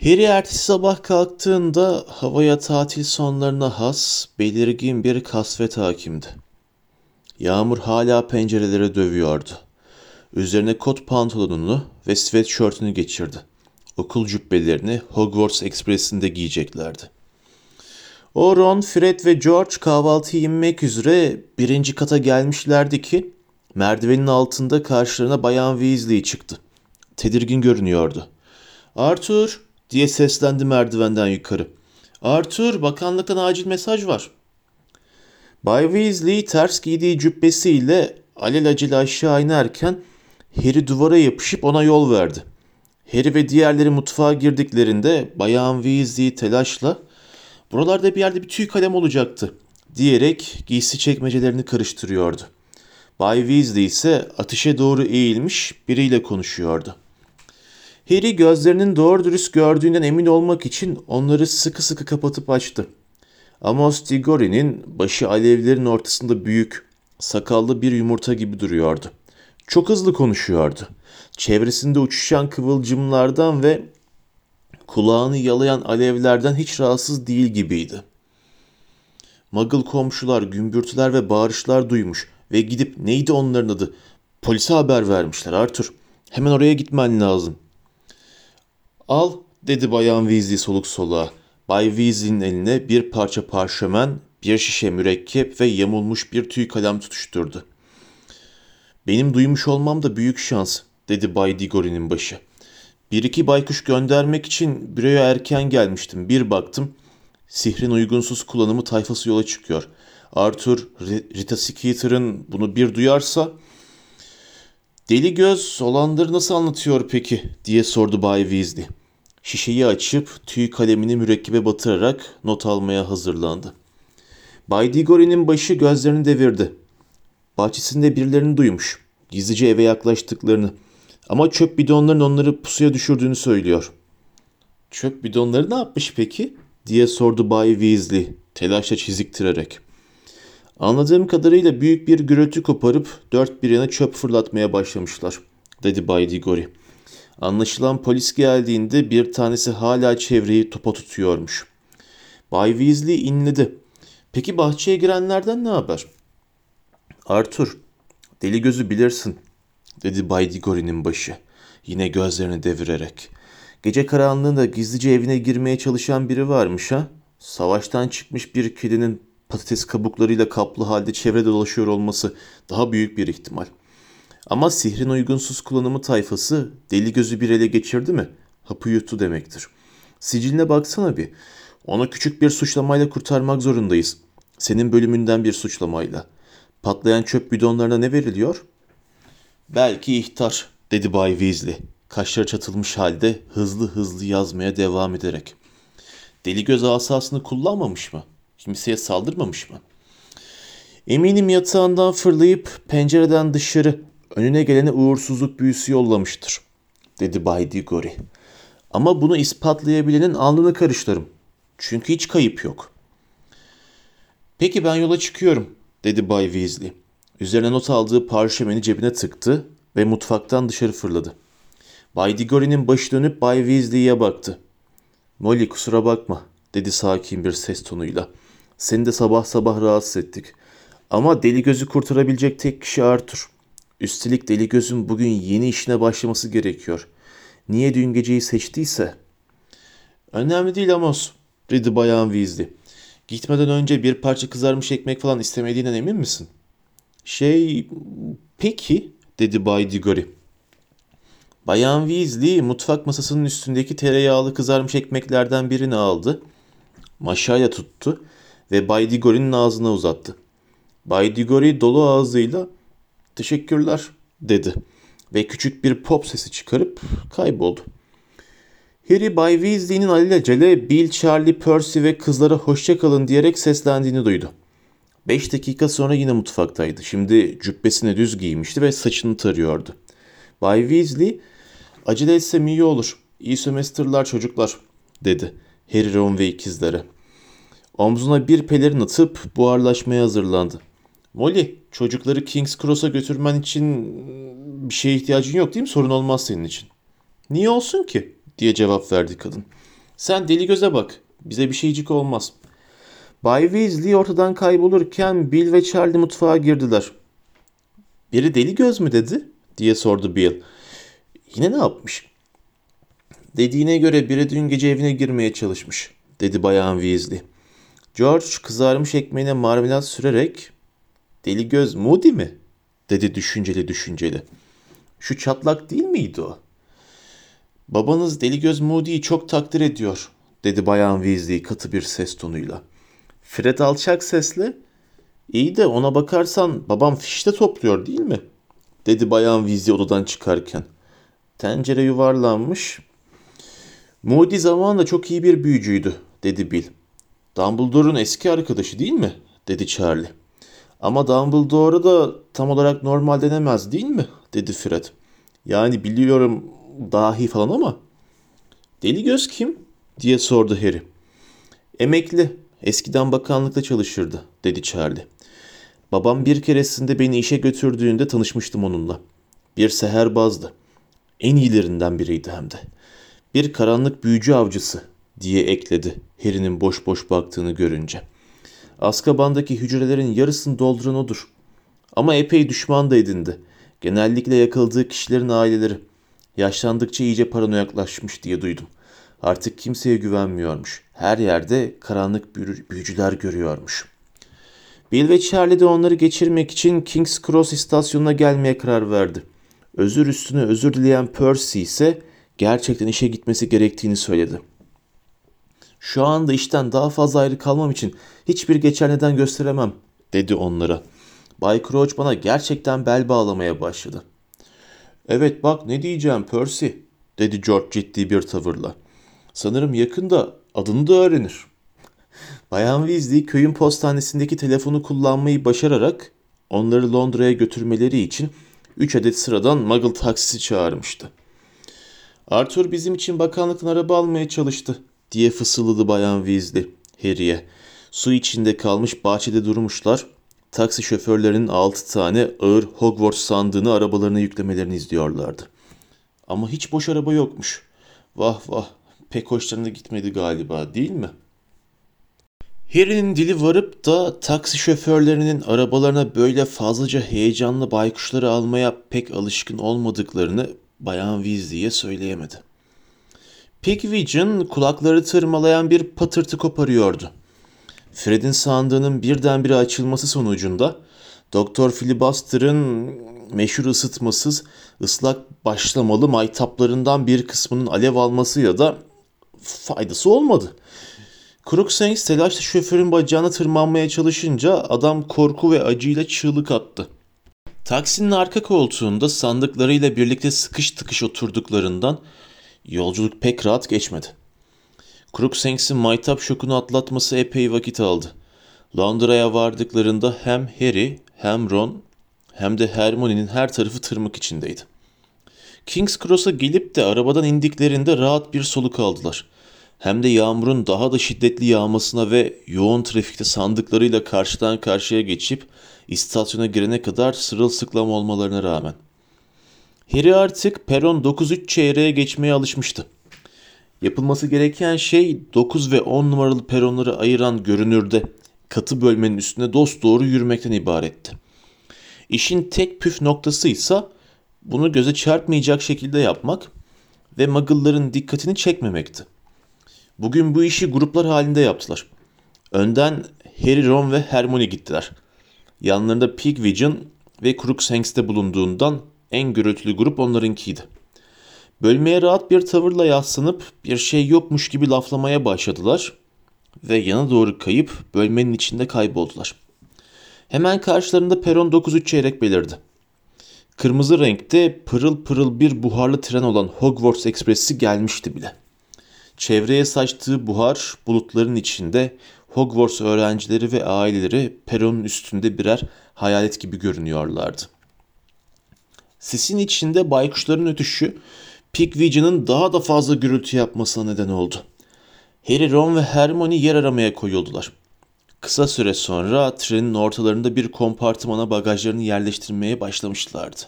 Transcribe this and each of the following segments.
Harry ertesi sabah kalktığında havaya tatil sonlarına has, belirgin bir kasvet hakimdi. Yağmur hala pencerelere dövüyordu. Üzerine kot pantolonunu ve sweatshirtünü geçirdi. Okul cübbelerini Hogwarts Express'inde giyeceklerdi. O Ron, Fred ve George kahvaltıyı inmek üzere birinci kata gelmişlerdi ki merdivenin altında karşılarına Bayan Weasley çıktı. Tedirgin görünüyordu. Arthur diye seslendi merdivenden yukarı. Arthur bakanlıktan acil mesaj var. Bay Weasley ters giydiği cübbesiyle alelacele aşağı inerken Harry duvara yapışıp ona yol verdi. Harry ve diğerleri mutfağa girdiklerinde Bayan Weasley telaşla buralarda bir yerde bir tüy kalem olacaktı diyerek giysi çekmecelerini karıştırıyordu. Bay Weasley ise ateşe doğru eğilmiş biriyle konuşuyordu. Harry gözlerinin doğru dürüst gördüğünden emin olmak için onları sıkı sıkı kapatıp açtı. Amos Diggory'nin başı alevlerin ortasında büyük, sakallı bir yumurta gibi duruyordu. Çok hızlı konuşuyordu. Çevresinde uçuşan kıvılcımlardan ve kulağını yalayan alevlerden hiç rahatsız değil gibiydi. Muggle komşular gümbürtüler ve bağırışlar duymuş ve gidip neydi onların adı? Polise haber vermişler Arthur. Hemen oraya gitmen lazım. Al dedi Bayan Weasley soluk soluğa. Bay Weasley'nin eline bir parça parşömen, bir şişe mürekkep ve yamulmuş bir tüy kalem tutuşturdu. Benim duymuş olmam da büyük şans, dedi Bay Diggory'nin başı. Bir iki baykuş göndermek için büroya erken gelmiştim. Bir baktım, sihrin uygunsuz kullanımı tayfası yola çıkıyor. Arthur, Rita Skeeter'ın bunu bir duyarsa... Deli göz olanları nasıl anlatıyor peki diye sordu Bay Weasley. Şişeyi açıp tüy kalemini mürekkebe batırarak not almaya hazırlandı. Bay Diggory'nin başı gözlerini devirdi. Bahçesinde birilerini duymuş. Gizlice eve yaklaştıklarını. Ama çöp bidonların onları pusuya düşürdüğünü söylüyor. Çöp bidonları ne yapmış peki? diye sordu Bay Weasley telaşla çiziktirerek. Anladığım kadarıyla büyük bir gürültü koparıp dört bir yana çöp fırlatmaya başlamışlar, dedi Bay Diggory. Anlaşılan polis geldiğinde bir tanesi hala çevreyi topa tutuyormuş. Bay Weasley inledi. Peki bahçeye girenlerden ne haber? Arthur, deli gözü bilirsin, dedi Bay Diggory'nin başı, yine gözlerini devirerek. Gece karanlığında gizlice evine girmeye çalışan biri varmış ha? Savaştan çıkmış bir kedinin patates kabuklarıyla kaplı halde çevrede dolaşıyor olması daha büyük bir ihtimal. Ama sihrin uygunsuz kullanımı tayfası deli gözü bir ele geçirdi mi hapı yuttu demektir. Siciline baksana bir. Onu küçük bir suçlamayla kurtarmak zorundayız. Senin bölümünden bir suçlamayla. Patlayan çöp bidonlarına ne veriliyor? Belki ihtar, dedi Bay Weasley. Kaşları çatılmış halde hızlı hızlı yazmaya devam ederek. Deli göz asasını kullanmamış mı? Kimseye saldırmamış mı? Eminim yatağından fırlayıp pencereden dışarı önüne gelene uğursuzluk büyüsü yollamıştır, dedi Bay Diggory. Ama bunu ispatlayabilenin alnını karıştırırım. Çünkü hiç kayıp yok. Peki ben yola çıkıyorum, dedi Bay Weasley. Üzerine not aldığı parşömeni cebine tıktı ve mutfaktan dışarı fırladı. Bay Diggory'nin başı dönüp Bay Weasley'e baktı. Molly kusura bakma, dedi sakin bir ses tonuyla. Seni de sabah sabah rahatsız ettik. Ama deli gözü kurtarabilecek tek kişi Arthur. Üstelik deli gözün bugün yeni işine başlaması gerekiyor. Niye dün geceyi seçtiyse? Önemli değil Amos, dedi Bayan Weasley. Gitmeden önce bir parça kızarmış ekmek falan istemediğinden emin misin? Şey, peki, dedi Bay Diggory. Bayan Weasley mutfak masasının üstündeki tereyağlı kızarmış ekmeklerden birini aldı. Maşayla tuttu ve Bay Diggory'nin ağzına uzattı. Bay Diggory dolu ağzıyla teşekkürler dedi ve küçük bir pop sesi çıkarıp kayboldu. Harry Bay Weasley'nin alelacele Bill, Charlie, Percy ve kızlara hoşça kalın diyerek seslendiğini duydu. Beş dakika sonra yine mutfaktaydı. Şimdi cübbesini düz giymişti ve saçını tarıyordu. Bay Weasley, acele etsem iyi olur. İyi sömestrlar çocuklar, dedi Harry, Ron ve ikizlere. Omzuna bir pelerin atıp buharlaşmaya hazırlandı. Molly, çocukları King's Cross'a götürmen için bir şeye ihtiyacın yok değil mi? Sorun olmaz senin için. Niye olsun ki? diye cevap verdi kadın. Sen deli göze bak. Bize bir şeycik olmaz. Bay Weasley ortadan kaybolurken Bill ve Charlie mutfağa girdiler. Biri deli göz mü dedi? diye sordu Bill. Yine ne yapmış? Dediğine göre biri dün gece evine girmeye çalışmış, dedi bayan Weasley. George kızarmış ekmeğine marmelat sürerek, deli göz Moody mi? dedi düşünceli düşünceli. Şu çatlak değil miydi o? Babanız deli göz Moody'yi çok takdir ediyor, dedi bayan Weasley katı bir ses tonuyla. Fred alçak sesle, iyi de ona bakarsan babam fişte topluyor değil mi? dedi bayan Weasley odadan çıkarken. Tencere yuvarlanmış. Moody zamanla çok iyi bir büyücüydü, dedi Bill. Dumbledore'un eski arkadaşı değil mi? dedi Charlie. Ama Dumbledore da tam olarak normal denemez değil mi? dedi Fred. Yani biliyorum dahi falan ama. Deli göz kim? diye sordu Harry. Emekli. Eskiden bakanlıkta çalışırdı, dedi Charlie. Babam bir keresinde beni işe götürdüğünde tanışmıştım onunla. Bir seherbazdı. En iyilerinden biriydi hem de. Bir karanlık büyücü avcısı diye ekledi Harry'nin boş boş baktığını görünce. Azkaban'daki hücrelerin yarısını dolduran odur. Ama epey düşman da edindi. Genellikle yakaladığı kişilerin aileleri. Yaşlandıkça iyice paranoyaklaşmış diye duydum. Artık kimseye güvenmiyormuş. Her yerde karanlık büyücüler görüyormuş. Bill ve Charlie de onları geçirmek için King's Cross istasyonuna gelmeye karar verdi. Özür üstüne özür dileyen Percy ise gerçekten işe gitmesi gerektiğini söyledi. Şu anda işten daha fazla ayrı kalmam için hiçbir geçer neden gösteremem, dedi onlara. Bay Crouch bana gerçekten bel bağlamaya başladı. Evet bak ne diyeceğim Percy, dedi George ciddi bir tavırla. Sanırım yakında adını da öğrenir. Bayan Weasley köyün postanesindeki telefonu kullanmayı başararak onları Londra'ya götürmeleri için 3 adet sıradan Muggle taksisi çağırmıştı. Arthur bizim için bakanlıktan araba almaya çalıştı diye fısıldadı Bayan Weasley Harry'e. Su içinde kalmış bahçede durmuşlar. Taksi şoförlerinin altı tane ağır Hogwarts sandığını arabalarına yüklemelerini izliyorlardı. Ama hiç boş araba yokmuş. Vah vah pek hoşlarına gitmedi galiba değil mi? Harry'nin dili varıp da taksi şoförlerinin arabalarına böyle fazlaca heyecanlı baykuşları almaya pek alışkın olmadıklarını Bayan Weasley'e söyleyemedi. Pigwidgeon kulakları tırmalayan bir patırtı koparıyordu. Fred'in sandığının birdenbire açılması sonucunda Doktor Filibuster'ın meşhur ısıtmasız ıslak başlamalı maytaplarından bir kısmının alev alması ya da faydası olmadı. Crookshanks telaşla şoförün bacağına tırmanmaya çalışınca adam korku ve acıyla çığlık attı. Taksinin arka koltuğunda sandıklarıyla birlikte sıkış tıkış oturduklarından yolculuk pek rahat geçmedi. Crookshanks'in maytap şokunu atlatması epey vakit aldı. Londra'ya vardıklarında hem Harry hem Ron hem de Hermione'nin her tarafı tırmık içindeydi. King's Cross'a gelip de arabadan indiklerinde rahat bir soluk aldılar. Hem de yağmurun daha da şiddetli yağmasına ve yoğun trafikte sandıklarıyla karşıdan karşıya geçip istasyona girene kadar sırılsıklam olmalarına rağmen. Harry artık peron 9-3 çeyreğe geçmeye alışmıştı. Yapılması gereken şey 9 ve 10 numaralı peronları ayıran görünürde katı bölmenin üstüne dost doğru yürümekten ibaretti. İşin tek püf noktası ise bunu göze çarpmayacak şekilde yapmak ve muggle'ların dikkatini çekmemekti. Bugün bu işi gruplar halinde yaptılar. Önden Harry, Ron ve Hermione gittiler. Yanlarında Pigwidgeon ve Crookshanks'te bulunduğundan en gürültülü grup onlarınkiydi. Bölmeye rahat bir tavırla yaslanıp bir şey yokmuş gibi laflamaya başladılar ve yana doğru kayıp bölmenin içinde kayboldular. Hemen karşılarında peron 9-3 çeyrek belirdi. Kırmızı renkte pırıl pırıl bir buharlı tren olan Hogwarts Ekspresi gelmişti bile. Çevreye saçtığı buhar bulutların içinde Hogwarts öğrencileri ve aileleri peronun üstünde birer hayalet gibi görünüyorlardı. Sisin içinde baykuşların ötüşü Pigwidgeon'ın daha da fazla gürültü yapmasına neden oldu. Harry, Ron ve Hermione yer aramaya koyuldular. Kısa süre sonra trenin ortalarında bir kompartımana bagajlarını yerleştirmeye başlamışlardı.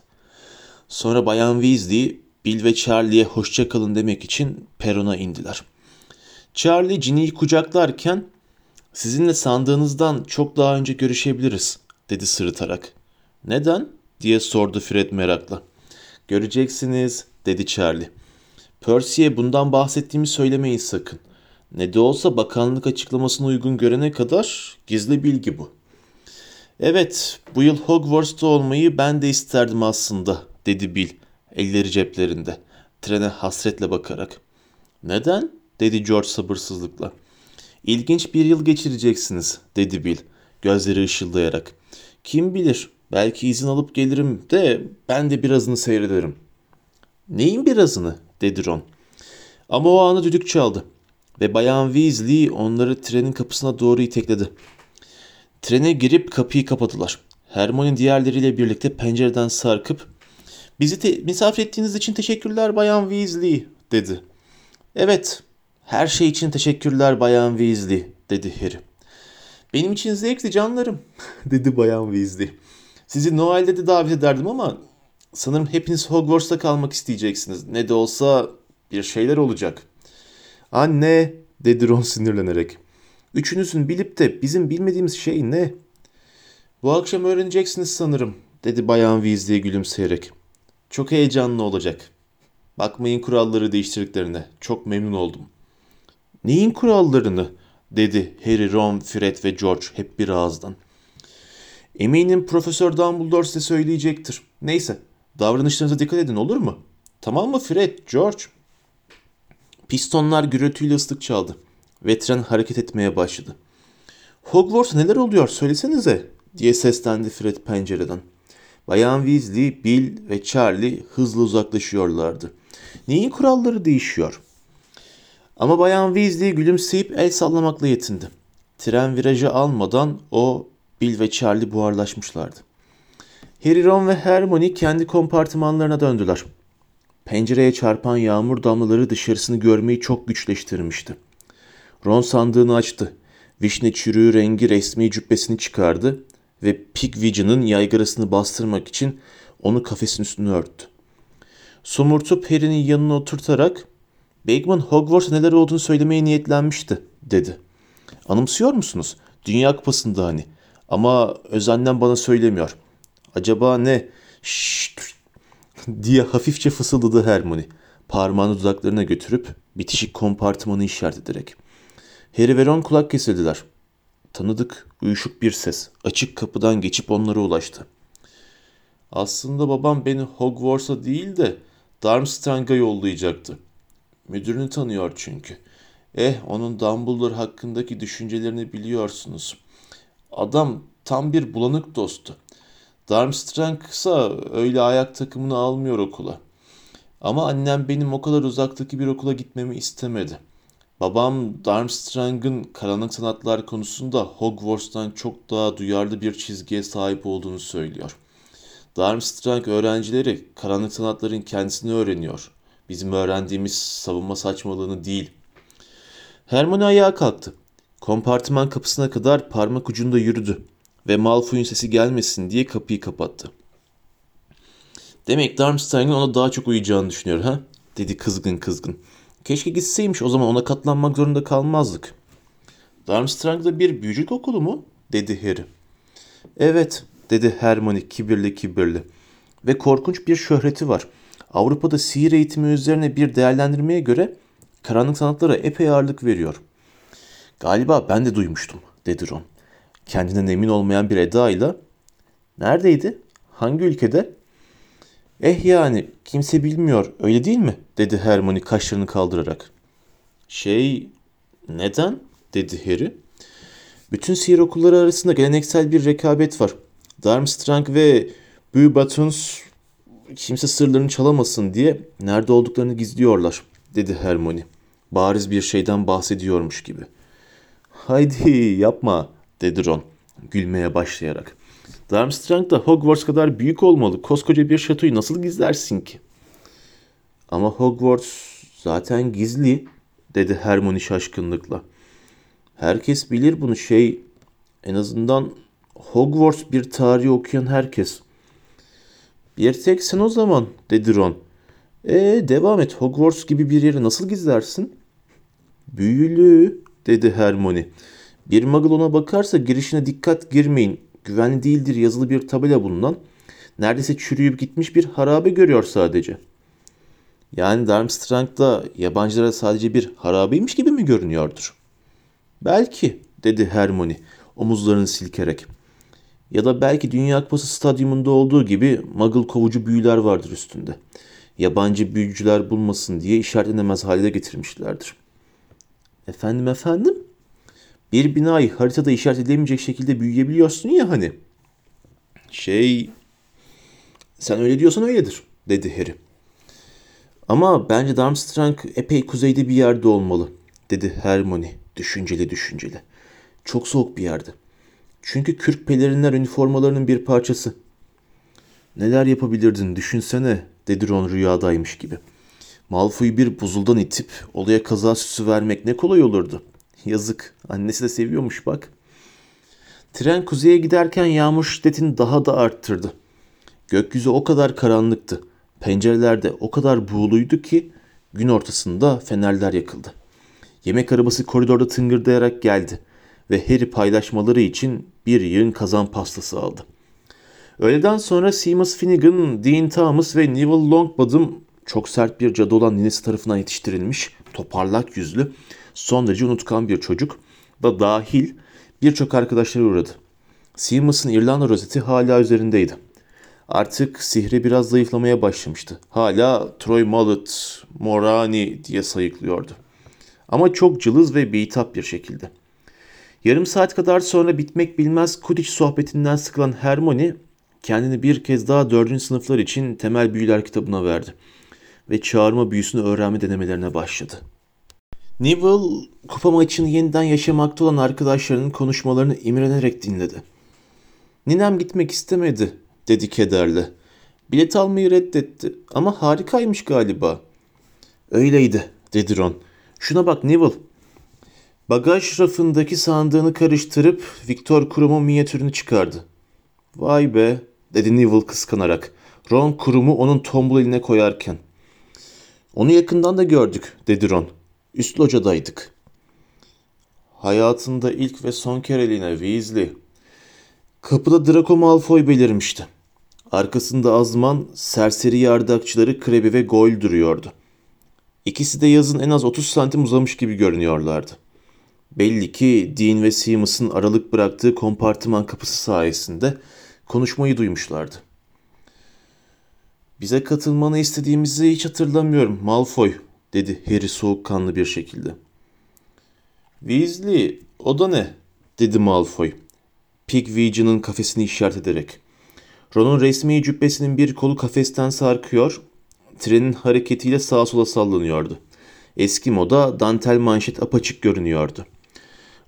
Sonra Bayan Weasley Bill ve Charlie'ye hoşça kalın demek için perona indiler. Charlie Ginny'yi kucaklarken sizinle sandığınızdan çok daha önce görüşebiliriz dedi sırıtarak. Neden? Diye sordu Fred merakla. Göreceksiniz dedi Charlie. Percy'ye bundan bahsettiğimi söylemeyin sakın. Ne de olsa bakanlık açıklamasına uygun görene kadar gizli bilgi bu. Evet, bu yıl Hogwarts'ta olmayı ben de isterdim aslında, dedi Bill, elleri ceplerinde, trene hasretle bakarak. Neden? dedi George sabırsızlıkla. İlginç bir yıl geçireceksiniz, dedi Bill, gözleri ışıldayarak. Kim bilir, belki izin alıp gelirim de ben de birazını seyrederim. Neyin birazını? dedi Ron. Ama o anı düdük çaldı ve Bayan Weasley onları trenin kapısına doğru itekledi. Trene girip kapıyı kapadılar. Hermione diğerleriyle birlikte pencereden sarkıp ''Bizi te- misafir ettiğiniz için teşekkürler Bayan Weasley'' dedi. ''Evet, her şey için teşekkürler Bayan Weasley'' dedi Harry. ''Benim için zevkli canlarım'' dedi Bayan Weasley. ''Sizi Noel'de de davet ederdim ama sanırım hepiniz Hogwarts'ta kalmak isteyeceksiniz. Ne de olsa bir şeyler olacak.'' ''Anne'' dedi Ron sinirlenerek. Üçünüzün bilip de bizim bilmediğimiz şey ne? Bu akşam öğreneceksiniz sanırım, dedi Bayan Weasley gülümseyerek. Çok heyecanlı olacak. Bakmayın kuralları değiştirdiklerine. Çok memnun oldum. Neyin kurallarını? dedi Harry, Ron, Fred ve George hep bir ağızdan. Eminim Profesör Dumbledore size söyleyecektir. Neyse, davranışlarınıza dikkat edin olur mu? Tamam mı Fred, George? Pistonlar gürültüyle ıslık çaldı ve tren hareket etmeye başladı. Hogwarts neler oluyor söylesenize diye seslendi Fred pencereden. Bayan Weasley, Bill ve Charlie hızla uzaklaşıyorlardı. Neyin kuralları değişiyor? Ama Bayan Weasley gülümseyip el sallamakla yetindi. Tren virajı almadan o, Bill ve Charlie buharlaşmışlardı. Harry, Ron ve Hermione kendi kompartımanlarına döndüler. Pencereye çarpan yağmur damlaları dışarısını görmeyi çok güçleştirmişti. Ron sandığını açtı. Vişne çürüğü rengi resmi cübbesini çıkardı ve Pigwidgeon'ın yaygarasını bastırmak için onu kafesin üstüne örttü. Somurtup Harry'nin yanına oturtarak Bagman Hogwarts'a neler olduğunu söylemeye niyetlenmişti, dedi. Anımsıyor musunuz? Dünya Kupası'nda hani. Ama özenlen bana söylemiyor. Acaba ne? Şşşt diye hafifçe fısıldadı Hermione. Parmağını dudaklarına götürüp bitişik kompartımanı işaret ederek. Harry ve Ron kulak kesildiler. Tanıdık, uyuşuk bir ses açık kapıdan geçip onlara ulaştı. Aslında babam beni Hogwarts'a değil de Darmstrang'a yollayacaktı. Müdürünü tanıyor çünkü. Eh onun Dumbledore hakkındaki düşüncelerini biliyorsunuz. Adam tam bir bulanık dostu. Darmstrang ise öyle ayak takımını almıyor okula. Ama annem benim o kadar uzaktaki bir okula gitmemi istemedi. Babam Darmstrang'ın karanlık sanatlar konusunda Hogwarts'tan çok daha duyarlı bir çizgiye sahip olduğunu söylüyor. Darmstrang öğrencileri karanlık sanatların kendisini öğreniyor. Bizim öğrendiğimiz savunma saçmalığını değil. Hermione ayağa kalktı. Kompartıman kapısına kadar parmak ucunda yürüdü ve Malfoy'un sesi gelmesin diye kapıyı kapattı. Demek Darmstrang'ın ona daha çok uyacağını düşünüyor ha? dedi kızgın kızgın. Keşke gitseymiş o zaman ona katlanmak zorunda kalmazdık. Darmstrang'da bir büyücülük okulu mu? dedi Harry. Evet dedi Hermione kibirli kibirli. Ve korkunç bir şöhreti var. Avrupa'da sihir eğitimi üzerine bir değerlendirmeye göre karanlık sanatlara epey ağırlık veriyor. Galiba ben de duymuştum dedi Ron. Kendinden emin olmayan bir edayla. Neredeydi? Hangi ülkede? Eh yani kimse bilmiyor öyle değil mi? dedi Hermione kaşlarını kaldırarak. Şey neden? dedi Harry. Bütün sihir okulları arasında geleneksel bir rekabet var. Darmstrang ve Beauxbatons kimse sırlarını çalamasın diye nerede olduklarını gizliyorlar, dedi Hermione. Bariz bir şeyden bahsediyormuş gibi. Haydi yapma, dedi Ron gülmeye başlayarak. Darmstrang da Hogwarts kadar büyük olmalı. Koskoca bir şatoyu nasıl gizlersin ki? Ama Hogwarts zaten gizli, dedi Hermione şaşkınlıkla. Herkes bilir bunu şey, en azından Hogwarts bir tarihi okuyan herkes. Bir tek sen o zaman, dedi Ron. Ee devam et. Hogwarts gibi bir yeri nasıl gizlersin? Büyülü dedi Hermione. Bir muggle ona bakarsa girişine dikkat girmeyin. Güvenli değildir yazılı bir tabela bulunan. Neredeyse çürüyüp gitmiş bir harabe görüyor sadece. Yani Darmstrang'da yabancılara sadece bir harabeymiş gibi mi görünüyordur? Belki dedi Hermione omuzlarını silkerek. Ya da belki Dünya Kupası stadyumunda olduğu gibi muggle kovucu büyüler vardır üstünde. Yabancı büyücüler bulmasın diye işaretlenemez hale getirmişlerdir. Efendim efendim? Bir binayı haritada işaret edilemeyecek şekilde büyüyebiliyorsun ya hani. Şey... Sen öyle diyorsan öyledir, dedi Harry. Ama bence Darmstrang epey kuzeyde bir yerde olmalı, dedi Hermione düşünceli düşünceli. Çok soğuk bir yerde. Çünkü kürk pelerinler üniformalarının bir parçası. Neler yapabilirdin düşünsene, dedi Ron rüyadaymış gibi. Malfoy'u bir buzuldan itip olaya kaza süsü vermek ne kolay olurdu. Yazık, annesi de seviyormuş bak. Tren kuzeye giderken yağmur şiddetini daha da arttırdı. Gökyüzü o kadar karanlıktı. Pencerelerde o kadar buğuluydu ki gün ortasında fenerler yakıldı. Yemek arabası koridorda tıngırdayarak geldi ve Harry paylaşmaları için bir yığın kazan pastası aldı. Öğleden sonra Seamus Finnegan, Dean Thomas ve Neville Longbottom çok sert bir cadı olan ninesi tarafından yetiştirilmiş, toparlak yüzlü, son derece unutkan bir çocuk da dahil birçok arkadaşları uğradı. Seamus'un İrlanda rozeti hala üzerindeydi. Artık sihri biraz zayıflamaya başlamıştı. Hala Troy Mallet, Morani diye sayıklıyordu. Ama çok cılız ve bitap bir şekilde. Yarım saat kadar sonra bitmek bilmez Quidditch sohbetinden sıkılan Hermione kendini bir kez daha dördüncü sınıflar için temel büyüler kitabına verdi ve çağırma büyüsünü öğrenme denemelerine başladı. Neville kupa maçını yeniden yaşamakta olan arkadaşlarının konuşmalarını imrenerek dinledi. Ninem gitmek istemedi dedi kederle. Bilet almayı reddetti ama harikaymış galiba. Öyleydi dedi Ron. Şuna bak Neville. Bagaj rafındaki sandığını karıştırıp Viktor Kurum'un minyatürünü çıkardı. Vay be dedi Neville kıskanarak. Ron kurumu onun tombul eline koyarken. Onu yakından da gördük dedi Ron. Üst locadaydık. Hayatında ilk ve son kereliğine Weasley. Kapıda Draco Malfoy belirmişti. Arkasında azman, serseri yardakçıları Krebi ve Goyle duruyordu. İkisi de yazın en az 30 santim uzamış gibi görünüyorlardı. Belli ki Dean ve Seamus'un aralık bıraktığı kompartıman kapısı sayesinde konuşmayı duymuşlardı. Bize katılmanı istediğimizi hiç hatırlamıyorum Malfoy, dedi Harry soğukkanlı bir şekilde. Weasley, o da ne? dedi Malfoy. Pigwidgeon'ın kafesini işaret ederek. Ron'un resmi cübbesinin bir kolu kafesten sarkıyor, trenin hareketiyle sağa sola sallanıyordu. Eski moda dantel manşet apaçık görünüyordu.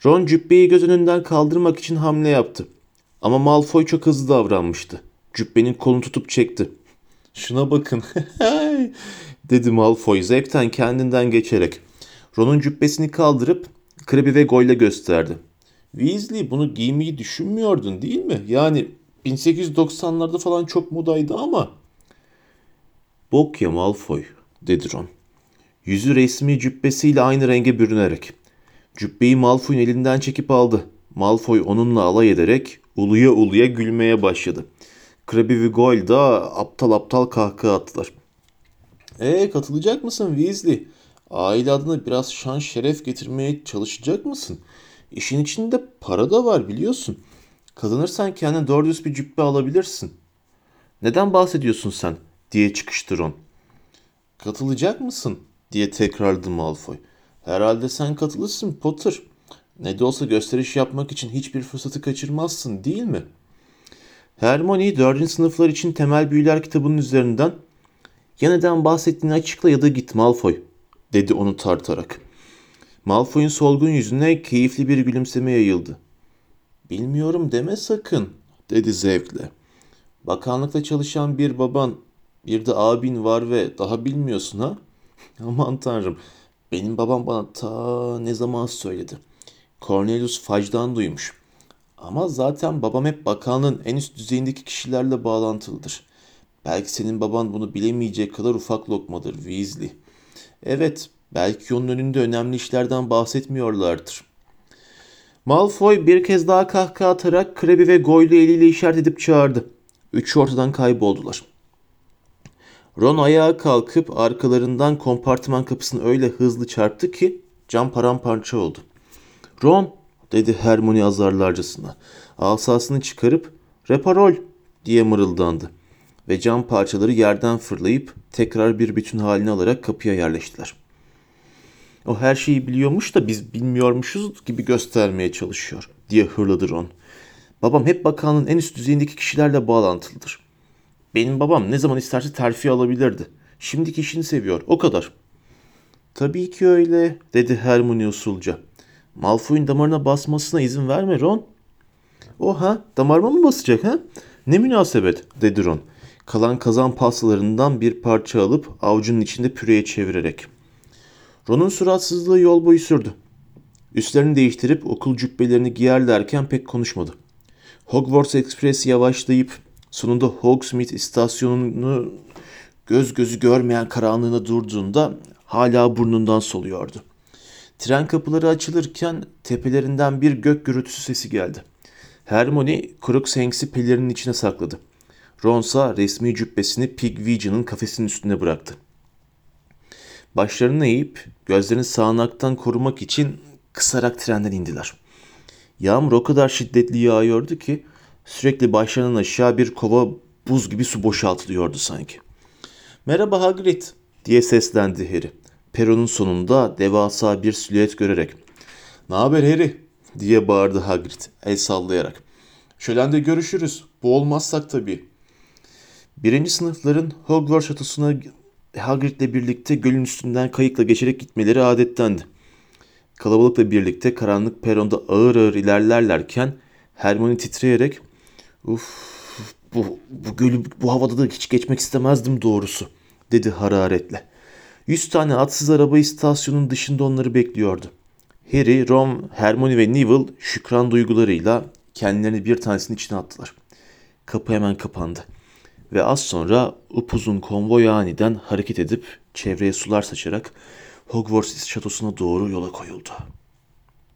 Ron cübbeyi göz önünden kaldırmak için hamle yaptı. Ama Malfoy çok hızlı davranmıştı. Cübbenin kolunu tutup çekti. Şuna bakın dedi Malfoy zevkten kendinden geçerek. Ron'un cübbesini kaldırıp Krebi ve Goyle gösterdi. Weasley bunu giymeyi düşünmüyordun değil mi? Yani 1890'larda falan çok modaydı ama. Bok ya Malfoy dedi Ron. Yüzü resmi cübbesiyle aynı renge bürünerek. Cübbeyi Malfoy'un elinden çekip aldı. Malfoy onunla alay ederek uluya uluya gülmeye başladı. Krabby ve Goyle da aptal aptal kahkaha attılar. Ee katılacak mısın Weasley? Aile adına biraz şan şeref getirmeye çalışacak mısın? İşin içinde para da var biliyorsun. Kazanırsan kendine doğru düz bir cübbe alabilirsin. Neden bahsediyorsun sen? diye çıkıştı Ron. Katılacak mısın? diye tekrarladı Malfoy. Herhalde sen katılırsın Potter. Ne de olsa gösteriş yapmak için hiçbir fırsatı kaçırmazsın değil mi? Hermione dördüncü sınıflar için temel büyüler kitabının üzerinden ya neden bahsettiğini açıkla ya da git Malfoy dedi onu tartarak. Malfoy'un solgun yüzüne keyifli bir gülümseme yayıldı. Bilmiyorum deme sakın dedi zevkle. Bakanlıkta çalışan bir baban bir de abin var ve daha bilmiyorsun ha? Aman tanrım benim babam bana ta ne zaman söyledi. Cornelius Fudge'dan duymuş. Ama zaten babam hep bakanlığın en üst düzeyindeki kişilerle bağlantılıdır. Belki senin baban bunu bilemeyecek kadar ufak lokmadır Weasley. Evet, belki onun önünde önemli işlerden bahsetmiyorlardır. Malfoy bir kez daha kahkaha atarak Krebi ve Goyle'u eliyle işaret edip çağırdı. Üçü ortadan kayboldular. Ron ayağa kalkıp arkalarından kompartıman kapısını öyle hızlı çarptı ki cam paramparça oldu. Ron dedi Hermione azarlarcasına. Asasını çıkarıp reparol diye mırıldandı ve cam parçaları yerden fırlayıp tekrar bir bütün halini alarak kapıya yerleştiler. O her şeyi biliyormuş da biz bilmiyormuşuz gibi göstermeye çalışıyor diye hırladı Ron. Babam hep bakanlığın en üst düzeyindeki kişilerle bağlantılıdır. Benim babam ne zaman isterse terfi alabilirdi. Şimdiki işini seviyor, o kadar. Tabii ki öyle, dedi Hermione usulca. Malfoy'un damarına basmasına izin verme Ron. O ha, damarıma mı basacak ha? Ne münasebet, dedi Ron. Kalan kazan pastalarından bir parça alıp avucunun içinde püreye çevirerek. Ron'un suratsızlığı yol boyu sürdü. Üstlerini değiştirip okul cübbelerini giyerlerken pek konuşmadı. Hogwarts Express yavaşlayıp sonunda Hogsmeade istasyonunu göz gözü görmeyen karanlığına durduğunda hala burnundan soluyordu. Tren kapıları açılırken tepelerinden bir gök gürültüsü sesi geldi. Hermione Crookshanks'i pelerinin içine sakladı. Ronsa resmi cübbesini Pigwidgeon'ın kafesinin üstüne bıraktı. Başlarını eğip gözlerini sağanaktan korumak için kısarak trenden indiler. Yağmur o kadar şiddetli yağıyordu ki sürekli başlarından aşağı bir kova buz gibi su boşaltılıyordu sanki. Merhaba Hagrid diye seslendi Harry. Peronun sonunda devasa bir silüet görerek. Ne haber Harry diye bağırdı Hagrid el sallayarak. Şölende görüşürüz. Bu olmazsak tabii. Birinci sınıfların Hogwarts şatosuna Hagrid'le birlikte gölün üstünden kayıkla geçerek gitmeleri adettendi. Kalabalıkla birlikte karanlık peronda ağır ağır ilerlerlerken Hermione titreyerek ''Uf, bu, bu gölü bu havada da hiç geçmek istemezdim doğrusu.'' dedi hararetle. Yüz tane atsız araba istasyonun dışında onları bekliyordu. Harry, Ron, Hermione ve Neville şükran duygularıyla kendilerini bir tanesinin içine attılar. Kapı hemen kapandı. Ve az sonra upuzun konvoy aniden hareket edip çevreye sular saçarak Hogwarts şatosuna doğru yola koyuldu.